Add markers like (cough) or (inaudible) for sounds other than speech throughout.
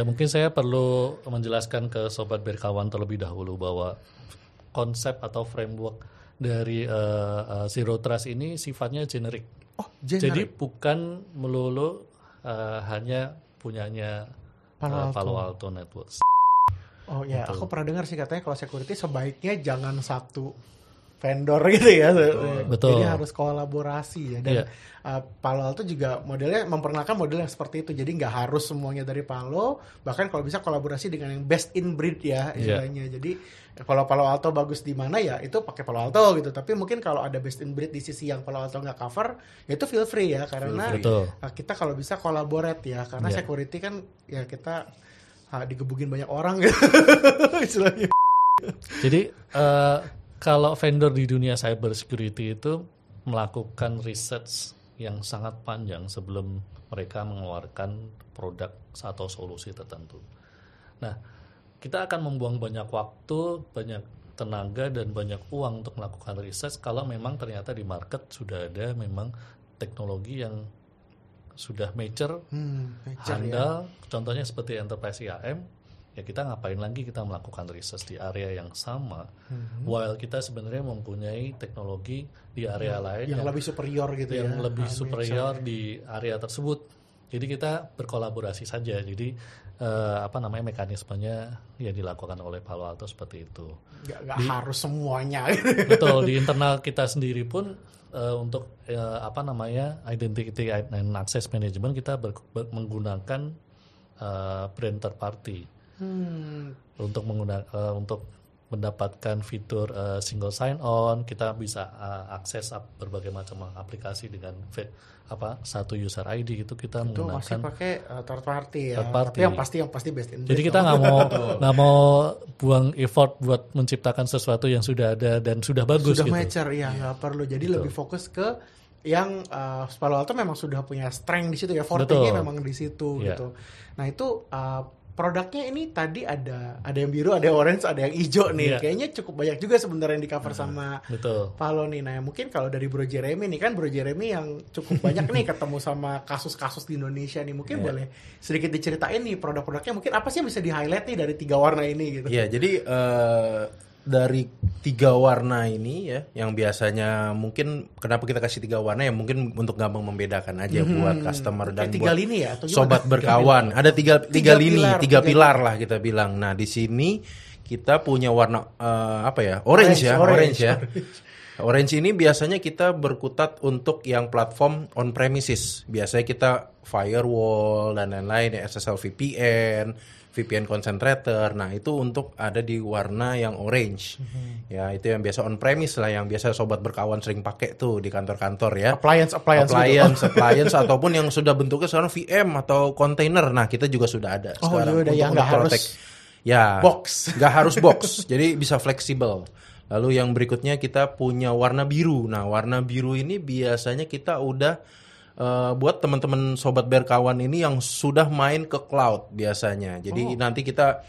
Ya mungkin saya perlu menjelaskan ke sobat berkawan terlebih dahulu bahwa konsep atau framework dari uh, uh, zero trust ini sifatnya generik. Oh, Jadi generik. bukan melulu uh, hanya punyanya Palo uh, Alto. Palo Alto Networks. Oh ya, Betul. aku pernah dengar sih katanya kalau security sebaiknya jangan satu vendor gitu ya. Betul. Jadi harus kolaborasi ya. Dan Iya. uh, Palo Alto juga modelnya memperkenalkan model yang seperti itu. Jadi nggak harus semuanya dari Palo, bahkan kalau bisa kolaborasi dengan yang best in breed ya Iya. istilahnya. Jadi kalau Palo Alto bagus di mana ya itu pakai Palo Alto gitu. Tapi mungkin kalau ada best in breed di sisi yang Palo Alto nggak cover, ya itu feel free ya karena free. Uh, kita kalau bisa collaborate ya karena Iya. security kan ya kita uh, digebugin banyak orang gitu (laughs) istilahnya. Jadi eh, kalau vendor di dunia cyber security itu melakukan research yang sangat panjang sebelum mereka mengeluarkan produk atau solusi tertentu. Nah, kita akan membuang banyak waktu, banyak tenaga dan banyak uang untuk melakukan research kalau memang ternyata di market sudah ada memang teknologi yang sudah mature Hmm, major ya. handal contohnya seperti enterprise IAM ya kita ngapain lagi kita melakukan research di area yang sama Hmm. while kita sebenarnya mempunyai teknologi di area lain yang lebih superior gitu yang ya. lebih Ah, superior di area tersebut jadi kita berkolaborasi saja jadi eh, apa namanya mekanismenya ya dilakukan oleh Palo Alto seperti itu Nggak, nggak harus semuanya. betul di (laughs) internal kita sendiri pun eh, untuk eh, apa namanya identity and access management kita ber- ber- menggunakan eh, brand third party Hmm, untuk menggunakan eh, untuk mendapatkan fitur eh, single sign on kita bisa eh, akses ap- berbagai macam aplikasi dengan fe- apa satu user ID gitu kita itu masih menggunakan pakai uh, third party ya. Third party. Tapi yang pasti yang pasti best in jadi kita nggak mau (laughs) nggak mau buang effort buat menciptakan sesuatu yang sudah ada dan sudah bagus sudah gitu. mature ya nggak perlu. Jadi lebih fokus ke yang uh, Palo Alto memang sudah punya strength di situ ya, forte-nya Betul. memang di situ Iya. gitu. Nah itu uh, produknya ini tadi ada ada yang biru, ada yang orange, ada yang hijau nih. Iya. Kayaknya cukup banyak juga sebenarnya yang di cover sama betul Palo nih. Nah, mungkin kalau dari Bro Jeremy nih kan Bro Jeremy yang cukup banyak nih (laughs) ketemu sama kasus-kasus di Indonesia nih. Mungkin Iya. boleh sedikit diceritain nih produk-produknya mungkin apa sih yang bisa di-highlight nih dari tiga warna ini gitu. Iya, jadi eh, dari tiga warna ini ya, yang biasanya mungkin kenapa kita kasih tiga warna ya mungkin untuk gampang membedakan aja buat customer dan Hmm. tiga buat lini ya atau sobat berkawan. Ada tiga Tiga tiga, lini, pilar, tiga tiga pilar lah kita bilang. Nah di sini kita punya warna eh, apa ya? Orange, Orange, ya, orange, orange, ya. (laughs) Orange ini biasanya kita berkutat untuk yang platform on premises. Biasanya kita firewall dan lain-lain, ya, SSL VPN, VPN concentrator. Nah, itu untuk ada di warna yang orange. Ya, itu yang biasa on premise lah yang biasa sobat berkawan sering pakai tuh di kantor-kantor ya. appliance appliance, gitu. Appliance, (laughs) appliance ataupun yang sudah bentuknya sekarang VM atau container. Nah, kita juga sudah ada Oh, sekarang yaudah, yang nggak harus protect. ya box. (laughs) nggak harus box (laughs) jadi bisa fleksibel lalu yang berikutnya kita punya warna biru nah warna biru ini biasanya kita udah eh, buat teman-teman sobat berkawan ini yang sudah main ke cloud biasanya. Jadi nanti kita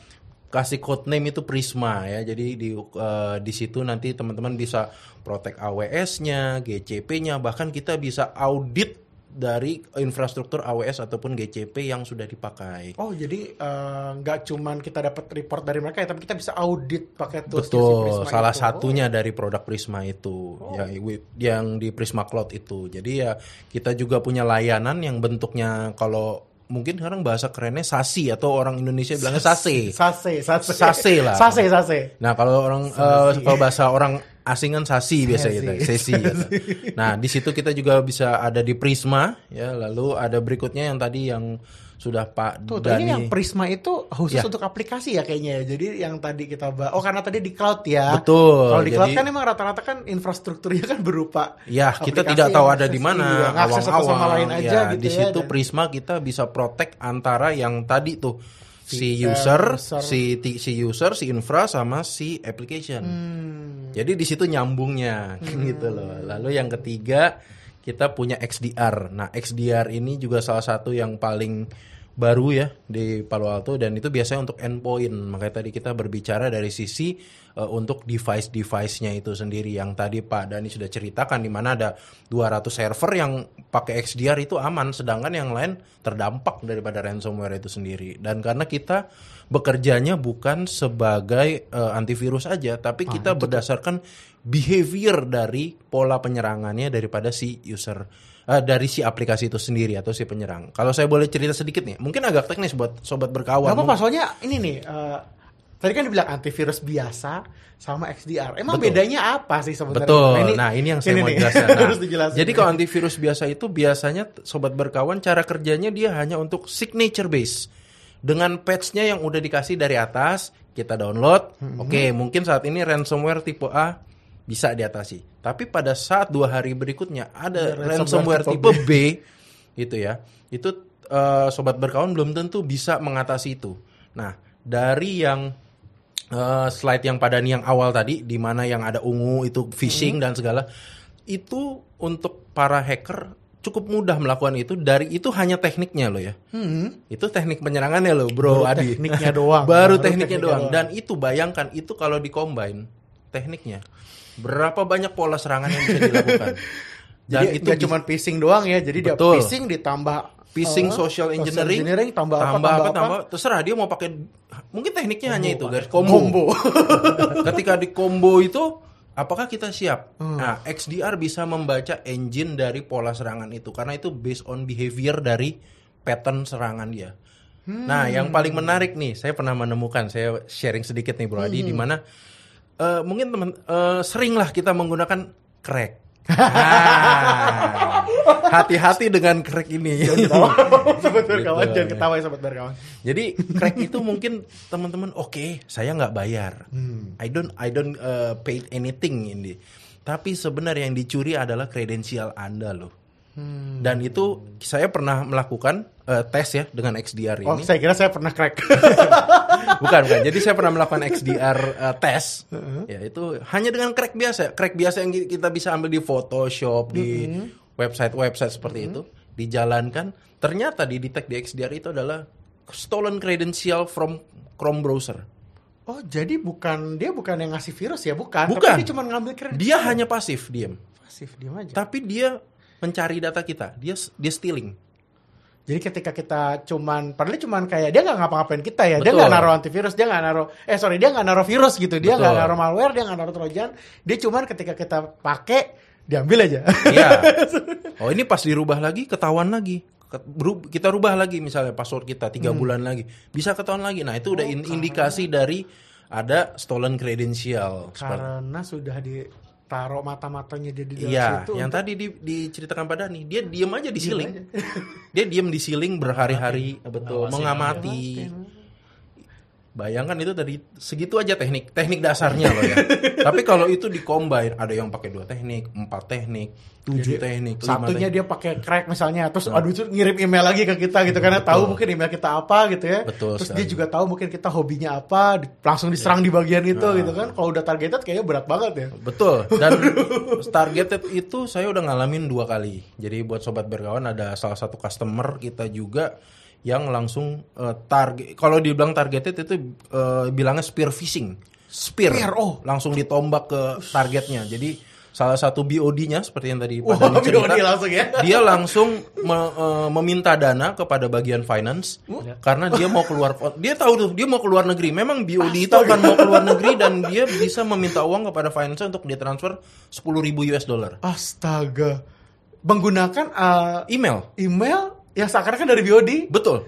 kasih code name itu Prisma ya. Jadi di eh, di situ nanti teman-teman bisa protect AWS-nya GCP-nya bahkan kita bisa audit dari infrastruktur AWS ataupun GCP yang sudah dipakai Oh, jadi eh, nggak cuman kita dapat report dari mereka ya, tapi kita bisa audit pakai tools Betul, salah satunya dari produk Prisma itu, Oh. ya yang di Prisma Cloud itu. Jadi ya kita juga punya layanan yang bentuknya kalau mungkin sekarang bahasa kerennya sasi atau orang Indonesia bilangnya sase. Sase, sase. Sase lah. Sase, sase. Nah kalau orang eh, kalau bahasa orang asing kan sasi biasa gitu, sesi. gitu. (laughs) Nah di situ kita juga bisa ada di Prisma, ya lalu ada berikutnya yang tadi yang sudah Pak Tuh, Dani. ini yang Prisma itu khusus Ya. untuk aplikasi ya kayaknya ya. Jadi yang tadi kita bahas, oh karena tadi di cloud ya. Betul, Kalau di cloud jadi- kan emang rata-rata kan infrastrukturnya kan berupa. Ya, kita tidak tahu ada di mana iya, aja ya, gitu di ya, situ dan- Prisma kita bisa protect antara yang tadi tuh si user, user. si si user, si infra sama si application. Hmm. Jadi di situ nyambungnya (laughs) gitu loh. Lalu yang ketiga kita punya XDR. Nah, XDR ini juga salah satu yang paling baru ya di Palo Alto dan itu biasanya untuk endpoint. Makanya tadi kita berbicara dari sisi eh, untuk device-device-nya itu sendiri yang tadi Pak Dani sudah ceritakan di mana ada 200 server yang pakai XDR itu aman sedangkan yang lain terdampak daripada ransomware itu sendiri. Dan karena kita bekerjanya bukan sebagai eh, antivirus aja tapi kita berdasarkan behavior dari pola penyerangannya daripada si user eh, dari si aplikasi itu sendiri atau si penyerang. Kalau saya boleh cerita sedikit nih, mungkin agak teknis buat sobat berkawan. Apa-apa, soalnya ini nih, eh, tadi kan dibilang antivirus biasa sama XDR. Emang Betul. bedanya apa sih sebenarnya? Betul. Nah, ini yang saya mau nih. jelaskan. (laughs) Nah, Harus dijelasin. jadi kalau antivirus biasa itu biasanya sobat berkawan cara kerjanya dia hanya untuk signature base. Dengan patch-nya yang udah dikasih dari atas, kita download. Hmm. Oke, mungkin saat ini ransomware tipe A bisa diatasi. Tapi pada saat dua hari berikutnya ada ransomware, ransomware tipe B, gitu ya. Itu eh, sobat berkawan belum tentu bisa mengatasi itu. Nah, dari yang eh, slide yang pada yang awal tadi di mana yang ada ungu itu phishing dan segala itu untuk para hacker cukup mudah melakukan itu dari itu hanya tekniknya loh ya Hmm. itu teknik penyerangannya loh bro Baru Adi tekniknya doang. baru, Baru tekniknya, tekniknya doang. doang. dan itu bayangkan itu kalau dicombine tekniknya berapa banyak pola serangan yang bisa dilakukan? (laughs) Dan Jadi itu bisa- cuma phishing doang ya, jadi dia Betul. phishing ditambah phishing eh, social engineering, tambah, apa, tambah apa, tambah terserah dia mau pakai mungkin tekniknya hanya itu guys combo, combo. ketika di combo itu apakah kita siap? Hmm. nah XDR bisa membaca engine dari pola serangan itu karena itu based on behavior dari pattern serangan dia. Nah yang paling menarik nih saya pernah menemukan saya sharing sedikit nih Bro Adi di mana eh, mungkin teman eh, seringlah kita menggunakan crack (laughs) Ah, hati-hati dengan crack ini (laughs) sobat berkawan, Gitu. jangan ketawa ya sobat berkawan. jadi crack itu mungkin teman-teman oke saya nggak bayar. Hmm. I don't I don't uh, pay anything ini. Tapi sebenarnya yang dicuri adalah kredensial Anda loh. Hmm. Dan itu saya pernah melakukan uh, tes ya dengan XDR Oh, ini. saya kira saya pernah crack. (laughs) bukan bukan. Jadi saya pernah melakukan XDR uh, tes. Ya itu hanya dengan crack biasa. Crack biasa yang kita bisa ambil di Photoshop di website-website seperti itu dijalankan. Ternyata di detect di XDR itu adalah stolen credential from Chrome browser. Oh, jadi bukan dia bukan yang ngasih virus ya, bukan. Bukan. Tapi dia cuma ngambil kredit. Dia hanya pasif diam. pasif diam aja. Tapi dia mencari data kita. Dia dia stealing. Jadi ketika kita cuman, padahal dia cuman kayak dia nggak ngapa-ngapain kita ya, dia Betul. nggak naruh antivirus, dia nggak naruh, eh sorry dia nggak naruh virus gitu, dia nggak naruh malware, dia nggak naruh trojan, dia cuman ketika kita pakai diambil aja. Iya. (laughs) Oh ini pas dirubah lagi ketahuan lagi. Kita rubah lagi misalnya password kita tiga bulan lagi bisa ketahuan lagi. Nah itu udah in- indikasi dari ada stolen credential. Seperti- Karena sudah ditaruh mata-matanya dia di dalam Iya, situ. yang untuk- tadi di- diceritakan pada nih, dia diem aja di Diem aja. dia diem di ceiling berhari-hari, betul, mengamati. Bayangkan itu tadi segitu aja teknik teknik dasarnya loh ya. (laughs) Tapi kalau itu dicombine, ada yang pakai dua teknik, empat teknik, tujuh Jadi, teknik, Satunya teknik. dia pakai crack misalnya, terus aduh itu ngirim email lagi ke kita gitu karena tahu mungkin email kita apa gitu ya. Betul terus sekali. dia juga tahu mungkin kita hobinya apa, langsung diserang di bagian itu Nah. gitu kan. Kalau udah targeted kayaknya berat banget ya. Betul. Dan targeted itu saya udah ngalamin dua kali. Jadi buat sobat berkawan ada salah satu customer kita juga yang langsung eh, target. Kalau dibilang targeted itu eh, bilangnya spear phishing. Spear. Spear, oh. Langsung ditombak ke targetnya. Jadi salah satu BOD-nya seperti yang tadi Pak Dani cerita, BOD langsung ya. dia langsung me- eh, meminta dana kepada bagian finance karena dia mau keluar dia tahu tuh dia mau keluar negeri memang BOD itu akan mau keluar negeri dan dia bisa meminta uang kepada finance untuk ditransfer 10.000 US dollar Astaga. Menggunakan uh, email email yang seakan-akan dari BOD betul.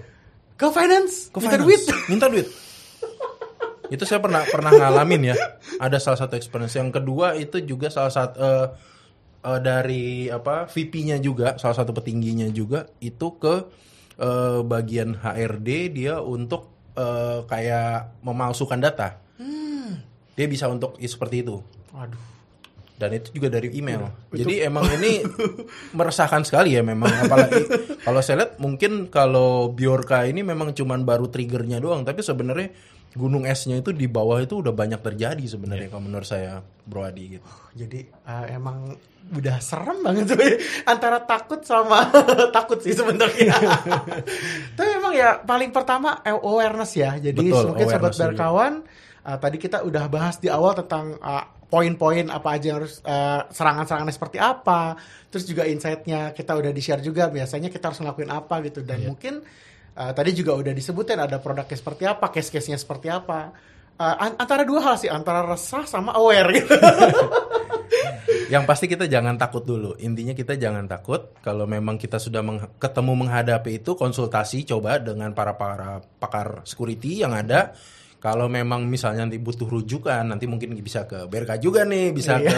Ke finance, ke minta finance. duit. minta duit. (laughs) Itu saya pernah pernah ngalamin ya. Ada salah satu experience. Yang kedua itu juga salah satu eh, eh, dari apa VP-nya juga salah satu petingginya juga itu ke eh, bagian HRD dia untuk eh, kayak memalsukan data. Dia bisa untuk i- seperti itu. Waduh. Dan itu juga dari email. Jadi emang ini (laughs) meresahkan sekali ya memang apalagi kalau saya lihat mungkin kalau Biorka ini memang cuman baru triggernya doang tapi sebenarnya gunung esnya itu di bawah itu udah banyak terjadi sebenarnya Iya. kalau menurut saya Bro Adi gitu. Jadi uh, emang udah serem banget tuh (laughs) antara takut sama (laughs) takut sih sebenarnya. Tapi emang ya paling pertama eh, awareness ya. Jadi Betul, mungkin sobat dulu. berkawan uh, tadi kita udah bahas di awal tentang uh, poin-poin apa aja yang harus uh, serangan-serangannya seperti apa. Terus juga insight-nya kita udah di-share juga biasanya kita harus ngelakuin apa gitu dan Iya. mungkin uh, tadi juga udah disebutin ada produknya seperti apa, case-case-nya seperti apa. Uh, an- antara dua hal sih, antara resah sama aware gitu. (laughs) Yang pasti kita jangan takut dulu. Intinya kita jangan takut. Kalau memang kita sudah meng- ketemu menghadapi itu, konsultasi coba dengan para para pakar security yang ada. Kalau memang misalnya nanti butuh rujukan, nanti mungkin bisa ke BRK juga nih, bisa ke,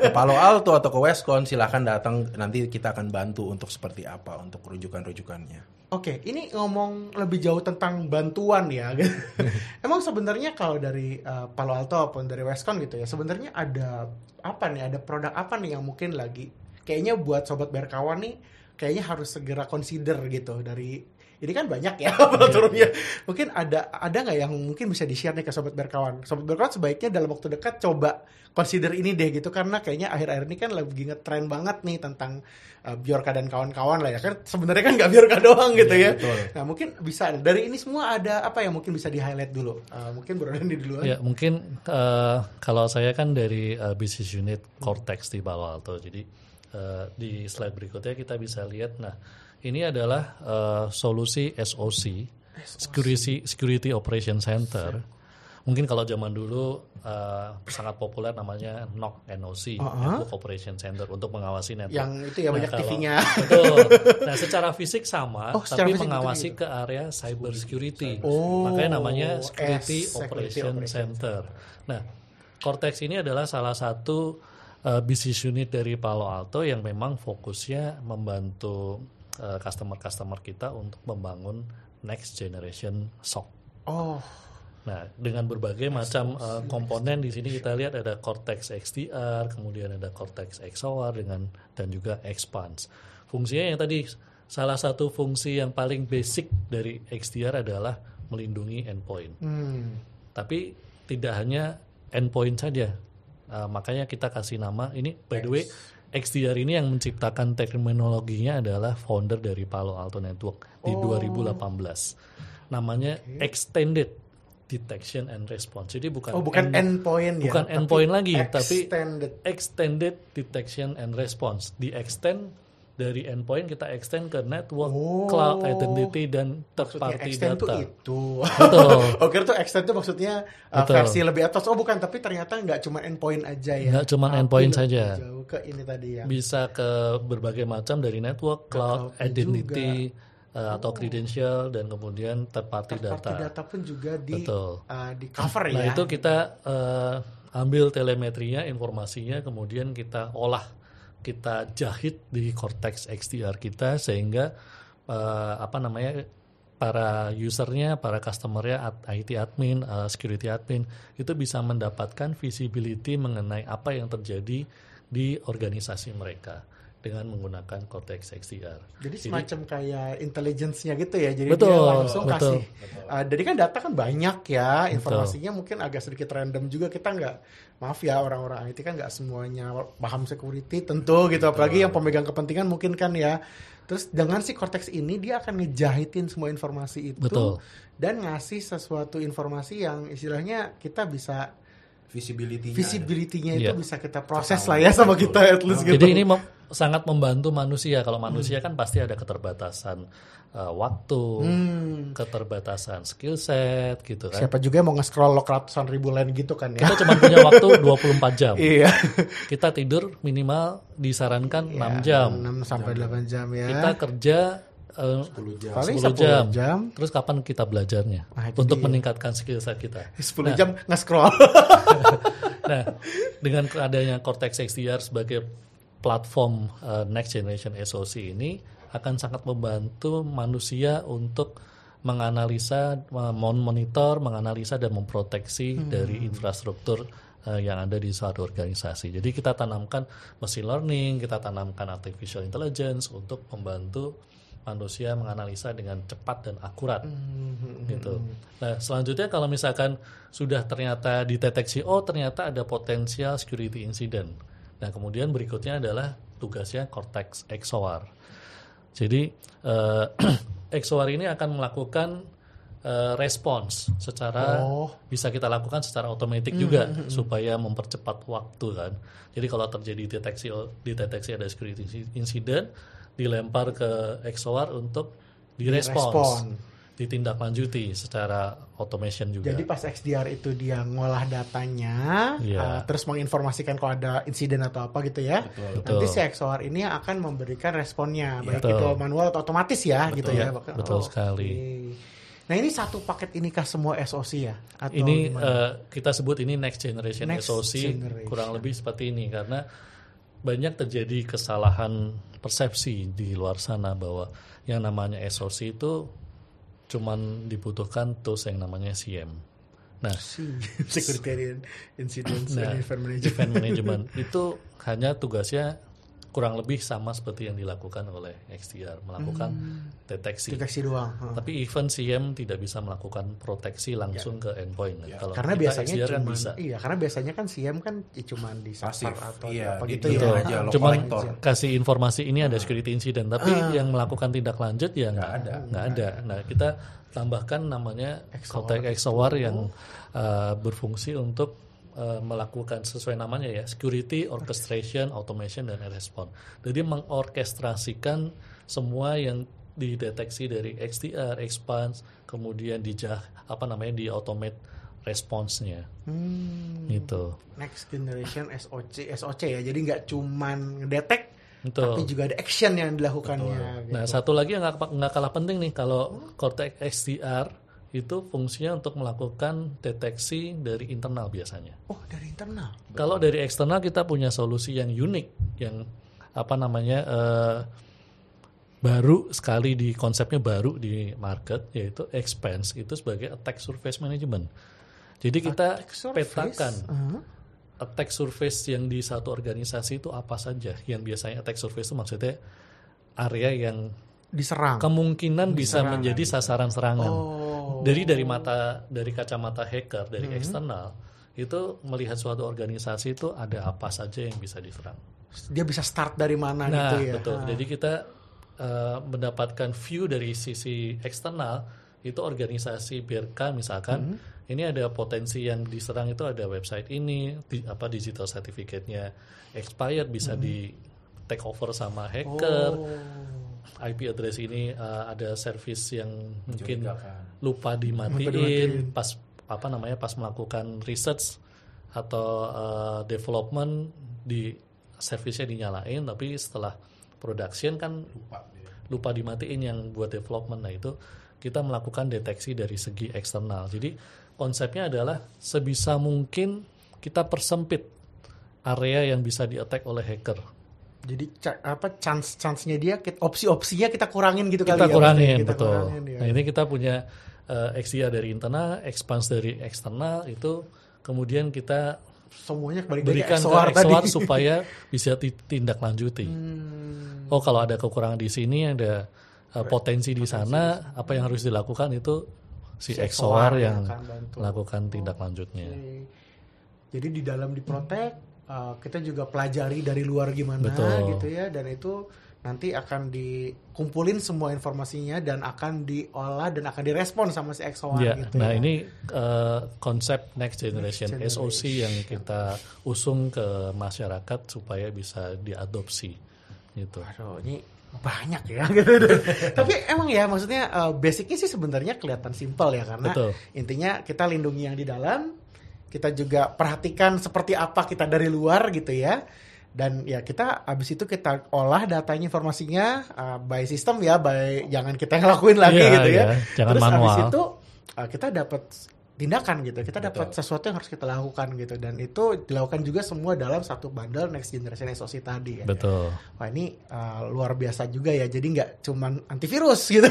ke Palo Alto atau ke Westcon. Silahkan datang, nanti kita akan bantu untuk seperti apa untuk rujukan-rujukannya. Oke, ini ngomong lebih jauh tentang bantuan ya. (laughs) Emang sebenarnya kalau dari uh, Palo Alto ataupun dari Westcon gitu ya, sebenarnya ada apa nih? Ada produk apa nih yang mungkin lagi kayaknya buat sobat berkawan nih kayaknya harus segera consider gitu dari ini kan banyak ya (laughs) turunnya. Mungkin ada ada nggak yang mungkin bisa di-share nih ke sobat berkawan? Sobat berkawan sebaiknya dalam waktu dekat coba consider ini deh gitu karena kayaknya akhir-akhir ini kan lagi ngetren banget nih tentang uh, Bjorka dan kawan-kawan lah ya kan sebenarnya kan nggak Bjorka doang gitu ya. betul. Nah mungkin bisa dari ini semua ada apa yang mungkin bisa di highlight dulu? Uh, mungkin Bro Dandi duluan. Ya mungkin eh, kalau saya kan dari eh, business unit Cortex di Palo Alto, jadi eh, di slide berikutnya kita bisa lihat, nah ini adalah eh, solusi SOC, Security Security Operation Center. Mungkin kalau zaman dulu eh, sangat populer namanya NOC NOC, Network Operation Center untuk mengawasi network. Yang itu ya banyak kalau- TV-nya. Betul. (laughs) Nah, secara fisik sama, Oh, secara tapi fisik mengawasi betul ke area cyber security. Oh, Makanya namanya Security S, Security Operation Operation Center. Nah, Cortex ini adalah salah satu uh, business unit dari Palo Alto yang memang fokusnya membantu uh, customer-customer kita untuk membangun next generation SOC. Oh, Nah, dengan berbagai macam uh, komponen di sini kita lihat ada Cortex XDR, kemudian ada Cortex XOR dengan dan juga Expanse. Fungsinya yang tadi salah satu fungsi yang paling basic dari XDR adalah melindungi endpoint. hmm. Tapi tidak hanya endpoint saja. Uh, makanya kita kasih nama ini by the way XDR ini yang menciptakan terminologinya adalah founder dari Palo Alto Network di 2018. Namanya Extended Detection and Response. Jadi bukan oh bukan end- endpoint ya. bukan tapi endpoint lagi, tapi extended. Extended Detection and Response. Di extend dari endpoint kita extend ke network, Oh. cloud identity dan third Maksudnya party extend tuh data. itu. Betul. (laughs) Oke tuh extend tuh maksudnya uh, Betul. versi lebih atas. Oh bukan, tapi ternyata nggak cuma endpoint aja ya. Nggak cuma endpoint saja. Jauh ke ini tadi ya. bisa ke berbagai macam dari network, cloud, identity uh, atau credential dan kemudian third party Third party data. data pun juga di Betul. uh, di cover Nah ya. itu kita uh, ambil telemetrinya, informasinya, kemudian kita olah, kita jahit di Cortex XDR kita sehingga uh, apa namanya para usernya, para customernya, IT admin, uh, security admin itu bisa mendapatkan visibility mengenai apa yang terjadi di organisasi mereka dengan menggunakan Cortex XDR. Jadi semacam kayak intelligence-nya gitu ya. Jadi Betul, dia langsung betul. kasih. Uh, jadi kan data kan banyak ya, informasinya mungkin agak sedikit random juga. Kita nggak, maaf ya orang-orang IT kan nggak semuanya paham security tentu gitu. Apalagi yang pemegang kepentingan mungkin kan ya. Terus dengan si Cortex ini dia akan ngejahitin semua informasi itu Betul. dan ngasih sesuatu informasi yang istilahnya kita bisa Visibility. visibility-nya itu Iya. bisa kita proses lah ya sama kita at least gitu. Jadi ini sangat membantu manusia. Kalau manusia kan pasti ada keterbatasan uh, waktu, Hmm. keterbatasan skill set gitu kan. Siapa juga yang mau nge-scroll ratusan ribu line gitu kan ya. Kita cuma punya waktu 24 jam. Iya. Kita tidur minimal disarankan 6 jam. 6 sampai 8 jam ya. Kita kerja uh, 10 jam. Paling 10 10 jam. jam. Terus kapan kita belajarnya Nah, untuk dia. meningkatkan skill set kita? 10 jam nge-scroll. (laughs) Nah, dengan adanya Cortex XDR sebagai platform uh, next generation SoC ini akan sangat membantu manusia untuk menganalisa, monitor, menganalisa dan memproteksi dari infrastruktur uh, yang ada di suatu organisasi. Jadi kita tanamkan machine learning, kita tanamkan artificial intelligence untuk membantu manusia menganalisa dengan cepat dan akurat Hmm, gitu. Nah, selanjutnya kalau misalkan sudah ternyata deteksi oh ternyata ada potensial security incident. Nah, kemudian berikutnya adalah tugasnya Cortex XOR. Jadi eh, (clears throat) XOR ini akan melakukan eh, respons secara Oh. bisa kita lakukan secara otomatis juga supaya mempercepat waktu kan. Jadi kalau terjadi deteksi deteksi ada security incident dilempar ke XOR untuk direspons, Direspon. Ditindaklanjuti secara automation juga. Jadi pas XDR itu dia ngolah datanya, Iya. uh, terus menginformasikan kalau ada insiden atau apa gitu ya. Betul. Nanti si XOR ini akan memberikan responnya, baik Betul. itu manual atau otomatis ya, gitu ya. ya, Bahkan- betul oh, sekali. oke. Nah ini satu paket ini kah semua SOC ya? Atau ini gimana? eh, kita sebut ini next generation Next SOC generation. kurang lebih seperti ini karena banyak terjadi kesalahan persepsi di luar sana bahwa yang namanya SOC itu cuman dibutuhkan tools yang namanya CM. Nah, (laughs) Security and Incidents Nah, and Event Management. event management (laughs) itu hanya tugasnya kurang lebih sama seperti yang dilakukan oleh XDR melakukan deteksi. Deteksi doang. huh. Tapi event CM tidak bisa melakukan proteksi langsung ke endpoint. Kalau Ya. Karena biasanya XDR kan cuman, bisa. iya karena biasanya kan CM kan ya cuman di Pasif, server atau iya, apa di- gitu ya. Aja, collector. kasih informasi ini ada security incident, tapi yang melakukan tindak lanjut ya nggak ada, nggak ada. Nah kita tambahkan namanya Cortex XOR yang uh, berfungsi untuk uh, melakukan sesuai namanya ya security orchestration, automation dan response. Jadi mengorkestrasikan semua yang dideteksi dari XDR, expanse, kemudian di apa namanya di automate response-nya Hmm, gitu. next generation SOC SOC ya. Jadi nggak cuman ngedetek Betul. tapi juga ada action yang dilakukannya. gitu. Nah, satu lagi yang nggak kalah penting nih kalau Cortex XDR itu fungsinya untuk melakukan deteksi dari internal biasanya. Oh dari internal. Kalau dari eksternal kita punya solusi yang unik, yang apa namanya eh, baru sekali di konsepnya baru di market yaitu expense itu sebagai attack surface management. Jadi kita petakan Uh-huh. attack surface yang di satu organisasi itu apa saja. Yang biasanya attack surface itu maksudnya area yang Diserang. kemungkinan bisa menjadi sasaran serangan. Oh. Dari dari mata dari kacamata hacker dari eksternal itu melihat suatu organisasi itu ada apa saja yang bisa diserang. Dia bisa start dari mana Nah, gitu ya. betul. Ah. Jadi kita eh, mendapatkan view dari sisi eksternal itu organisasi BRK misalkan ini ada potensi yang diserang itu ada website ini di, apa digital certificate-nya expired bisa di take over sama hacker. Oh. IP address ini uh, ada service yang mungkin lupa dimatiin, dimatiin. pas apa namanya pas melakukan research atau uh, development di service-nya dinyalain tapi setelah production kan lupa dimatiin yang buat development. Nah itu kita melakukan deteksi dari segi eksternal. Jadi konsepnya adalah sebisa mungkin kita persempit area yang bisa di attack oleh hacker Jadi apa chance chance-nya dia opsi-opsinya kita kurangin gitu kita kali ya. kurangin maksudnya. Kita betul. kurangin, ya. Nah ini kita punya uh, XDR dari internal, expanse dari eksternal itu kemudian kita semuanya kembali berikan ke ke XOR tadi. XOR supaya (laughs) bisa ditindaklanjuti. Hmm. Oh kalau ada kekurangan di sini ada uh, potensi di sana, apa yang harus dilakukan itu si Si XOR XOR yang melakukan tindak lanjutnya. Oke. Jadi di dalam diprotek uh, kita juga pelajari dari luar gimana Betul. gitu ya dan itu nanti akan dikumpulin semua informasinya dan akan diolah dan akan direspon sama si XOR Ya, gitu nah ya. ini uh, konsep next generation, Next SOC yang kita usung ke masyarakat supaya bisa diadopsi gitu. Waduh, ini banyak ya (laughs) gitu. Tapi emang ya maksudnya uh, basicnya sih sebenarnya kelihatan simpel ya karena Betul. intinya kita lindungi yang di dalam, kita juga perhatikan seperti apa kita dari luar gitu ya. Dan ya kita abis itu kita olah datanya informasinya uh, by system ya, by jangan kita yang lakuin lagi Iya, gitu ya. iya, jangan Terus abis manual. itu uh, kita dapat tindakan gitu, kita dapat sesuatu yang harus kita lakukan gitu dan itu dilakukan juga semua dalam satu bundle next generation SOC tadi ya. Betul. Wah ini uh, luar biasa juga ya. Jadi nggak cuman antivirus (laughs) gitu,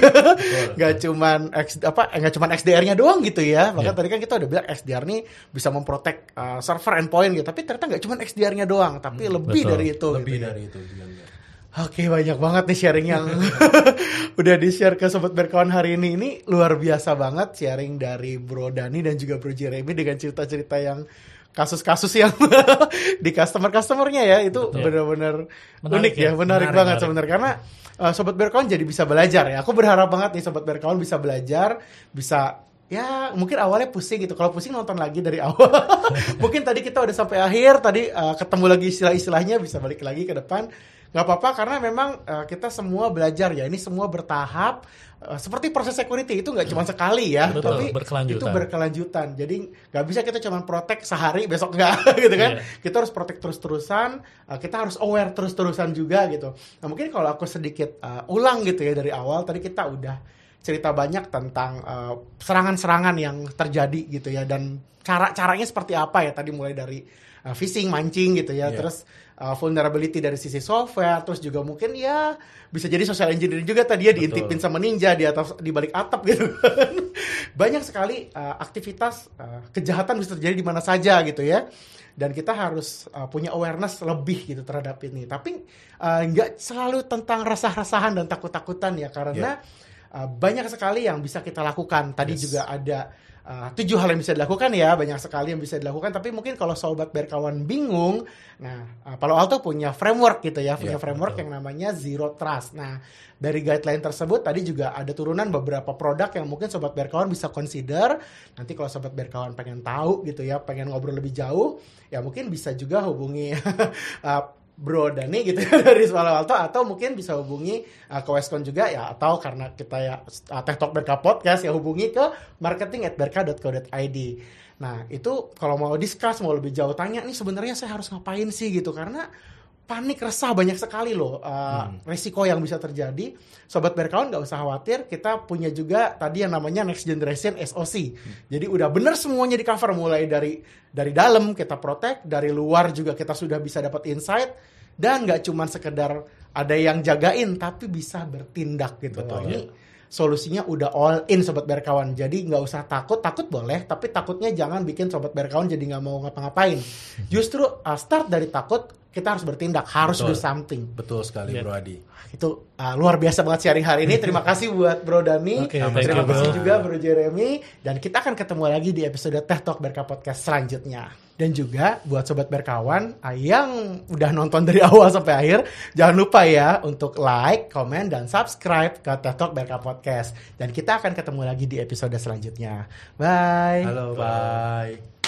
nggak cuman X, apa nggak cuman XDR-nya doang gitu ya. Bahkan Iya. tadi kan kita udah bilang XDR nih bisa memprotek uh, server endpoint gitu. Tapi ternyata nggak cuman XDR-nya doang, tapi lebih betul. dari itu. Lebih gitu ya. dari itu juga. Oke banyak banget nih sharing yang (laughs) udah di share ke sobat berkawan hari ini. Ini luar biasa banget sharing dari Bro Dani dan juga Bro Jeremy dengan cerita-cerita yang kasus-kasus yang (laughs) di customer customernya ya. Itu benar-benar unik ya, ya. menarik, Menarik, banget sebenarnya. Karena uh, sobat berkawan jadi bisa belajar ya. Aku berharap banget nih sobat berkawan bisa belajar bisa ya mungkin awalnya pusing gitu. Kalau pusing nonton lagi dari (laughs) awal. Mungkin tadi kita udah sampai akhir tadi uh, ketemu lagi istilah-istilahnya bisa balik lagi ke depan nggak apa-apa karena memang uh, kita semua belajar ya. Ini semua bertahap Uh, seperti proses security itu nggak cuma sekali ya. Betul, tapi berkelanjutan. itu berkelanjutan. Jadi nggak bisa kita cuma protek sehari besok nggak (laughs) gitu kan. Iya. kita harus protek terus-terusan uh, kita harus aware terus-terusan juga gitu. Nah mungkin kalau aku sedikit uh, ulang gitu ya dari awal tadi kita udah cerita banyak tentang uh, serangan-serangan yang terjadi gitu ya. Dan cara-caranya seperti apa ya? Tadi mulai dari uh, phishing mancing gitu ya. Iya. terus uh, vulnerability dari sisi software terus juga mungkin ya bisa jadi social engineering juga tadi ya diintipin sama ninja di atas di balik atap gitu. (laughs) Banyak sekali uh, aktivitas uh, kejahatan bisa terjadi di mana saja gitu ya. Dan kita harus uh, punya awareness lebih gitu terhadap ini. Tapi uh, nggak selalu tentang rasah-rasahan dan takut-takutan ya karena uh, banyak sekali yang bisa kita lakukan. Tadi juga ada uh, tujuh hal yang bisa dilakukan ya banyak sekali yang bisa dilakukan. Tapi mungkin kalau sobat berkawan bingung nah uh, Palo Alto punya framework gitu ya punya Ya, framework yang namanya zero trust. Nah dari guideline tersebut tadi juga ada turunan beberapa produk yang mungkin sobat berkawan bisa consider. Nanti kalau sobat berkawan pengen tahu gitu ya pengen ngobrol lebih jauh ya mungkin bisa juga hubungi uh, (laughs) Bro Dani gitu ya (laughs) dari Palo Alto atau mungkin bisa hubungi uh, ke Westcon juga ya atau karena kita ya uh, Tech Talk Berka Podcast ya hubungi ke marketing at berka.co.id. Nah itu kalau mau discuss mau lebih jauh tanya nih sebenarnya saya harus ngapain sih gitu karena panik resah banyak sekali loh uh, resiko yang bisa terjadi. Sobat berkawan nggak usah khawatir, kita punya juga tadi yang namanya next generation SOC. Jadi udah bener semuanya di cover mulai dari dari dalam kita protect, dari luar juga kita sudah bisa dapat insight dan nggak cuman sekedar ada yang jagain tapi bisa bertindak gitu. Betul, ini solusinya udah all in sobat berkawan. Jadi nggak usah takut, takut boleh, tapi takutnya jangan bikin sobat berkawan jadi nggak mau ngapa-ngapain. (laughs) Justru uh, start dari takut, kita harus bertindak, harus Betul. do something. Betul sekali Iya. Bro Adi. Itu uh, luar biasa banget sharing hari ini. Terima kasih buat Bro Dani, Oke, thank terima you, kasih Bro. juga Bro Jeremy, dan kita akan ketemu lagi di episode Teh Talk Berka Podcast selanjutnya. Dan juga buat sobat berkawan yang udah nonton dari (laughs) awal sampai akhir, jangan lupa ya untuk like, komen, dan subscribe ke Teh Talk Berka Podcast. Dan kita akan ketemu lagi di episode selanjutnya. Bye. Halo, bye.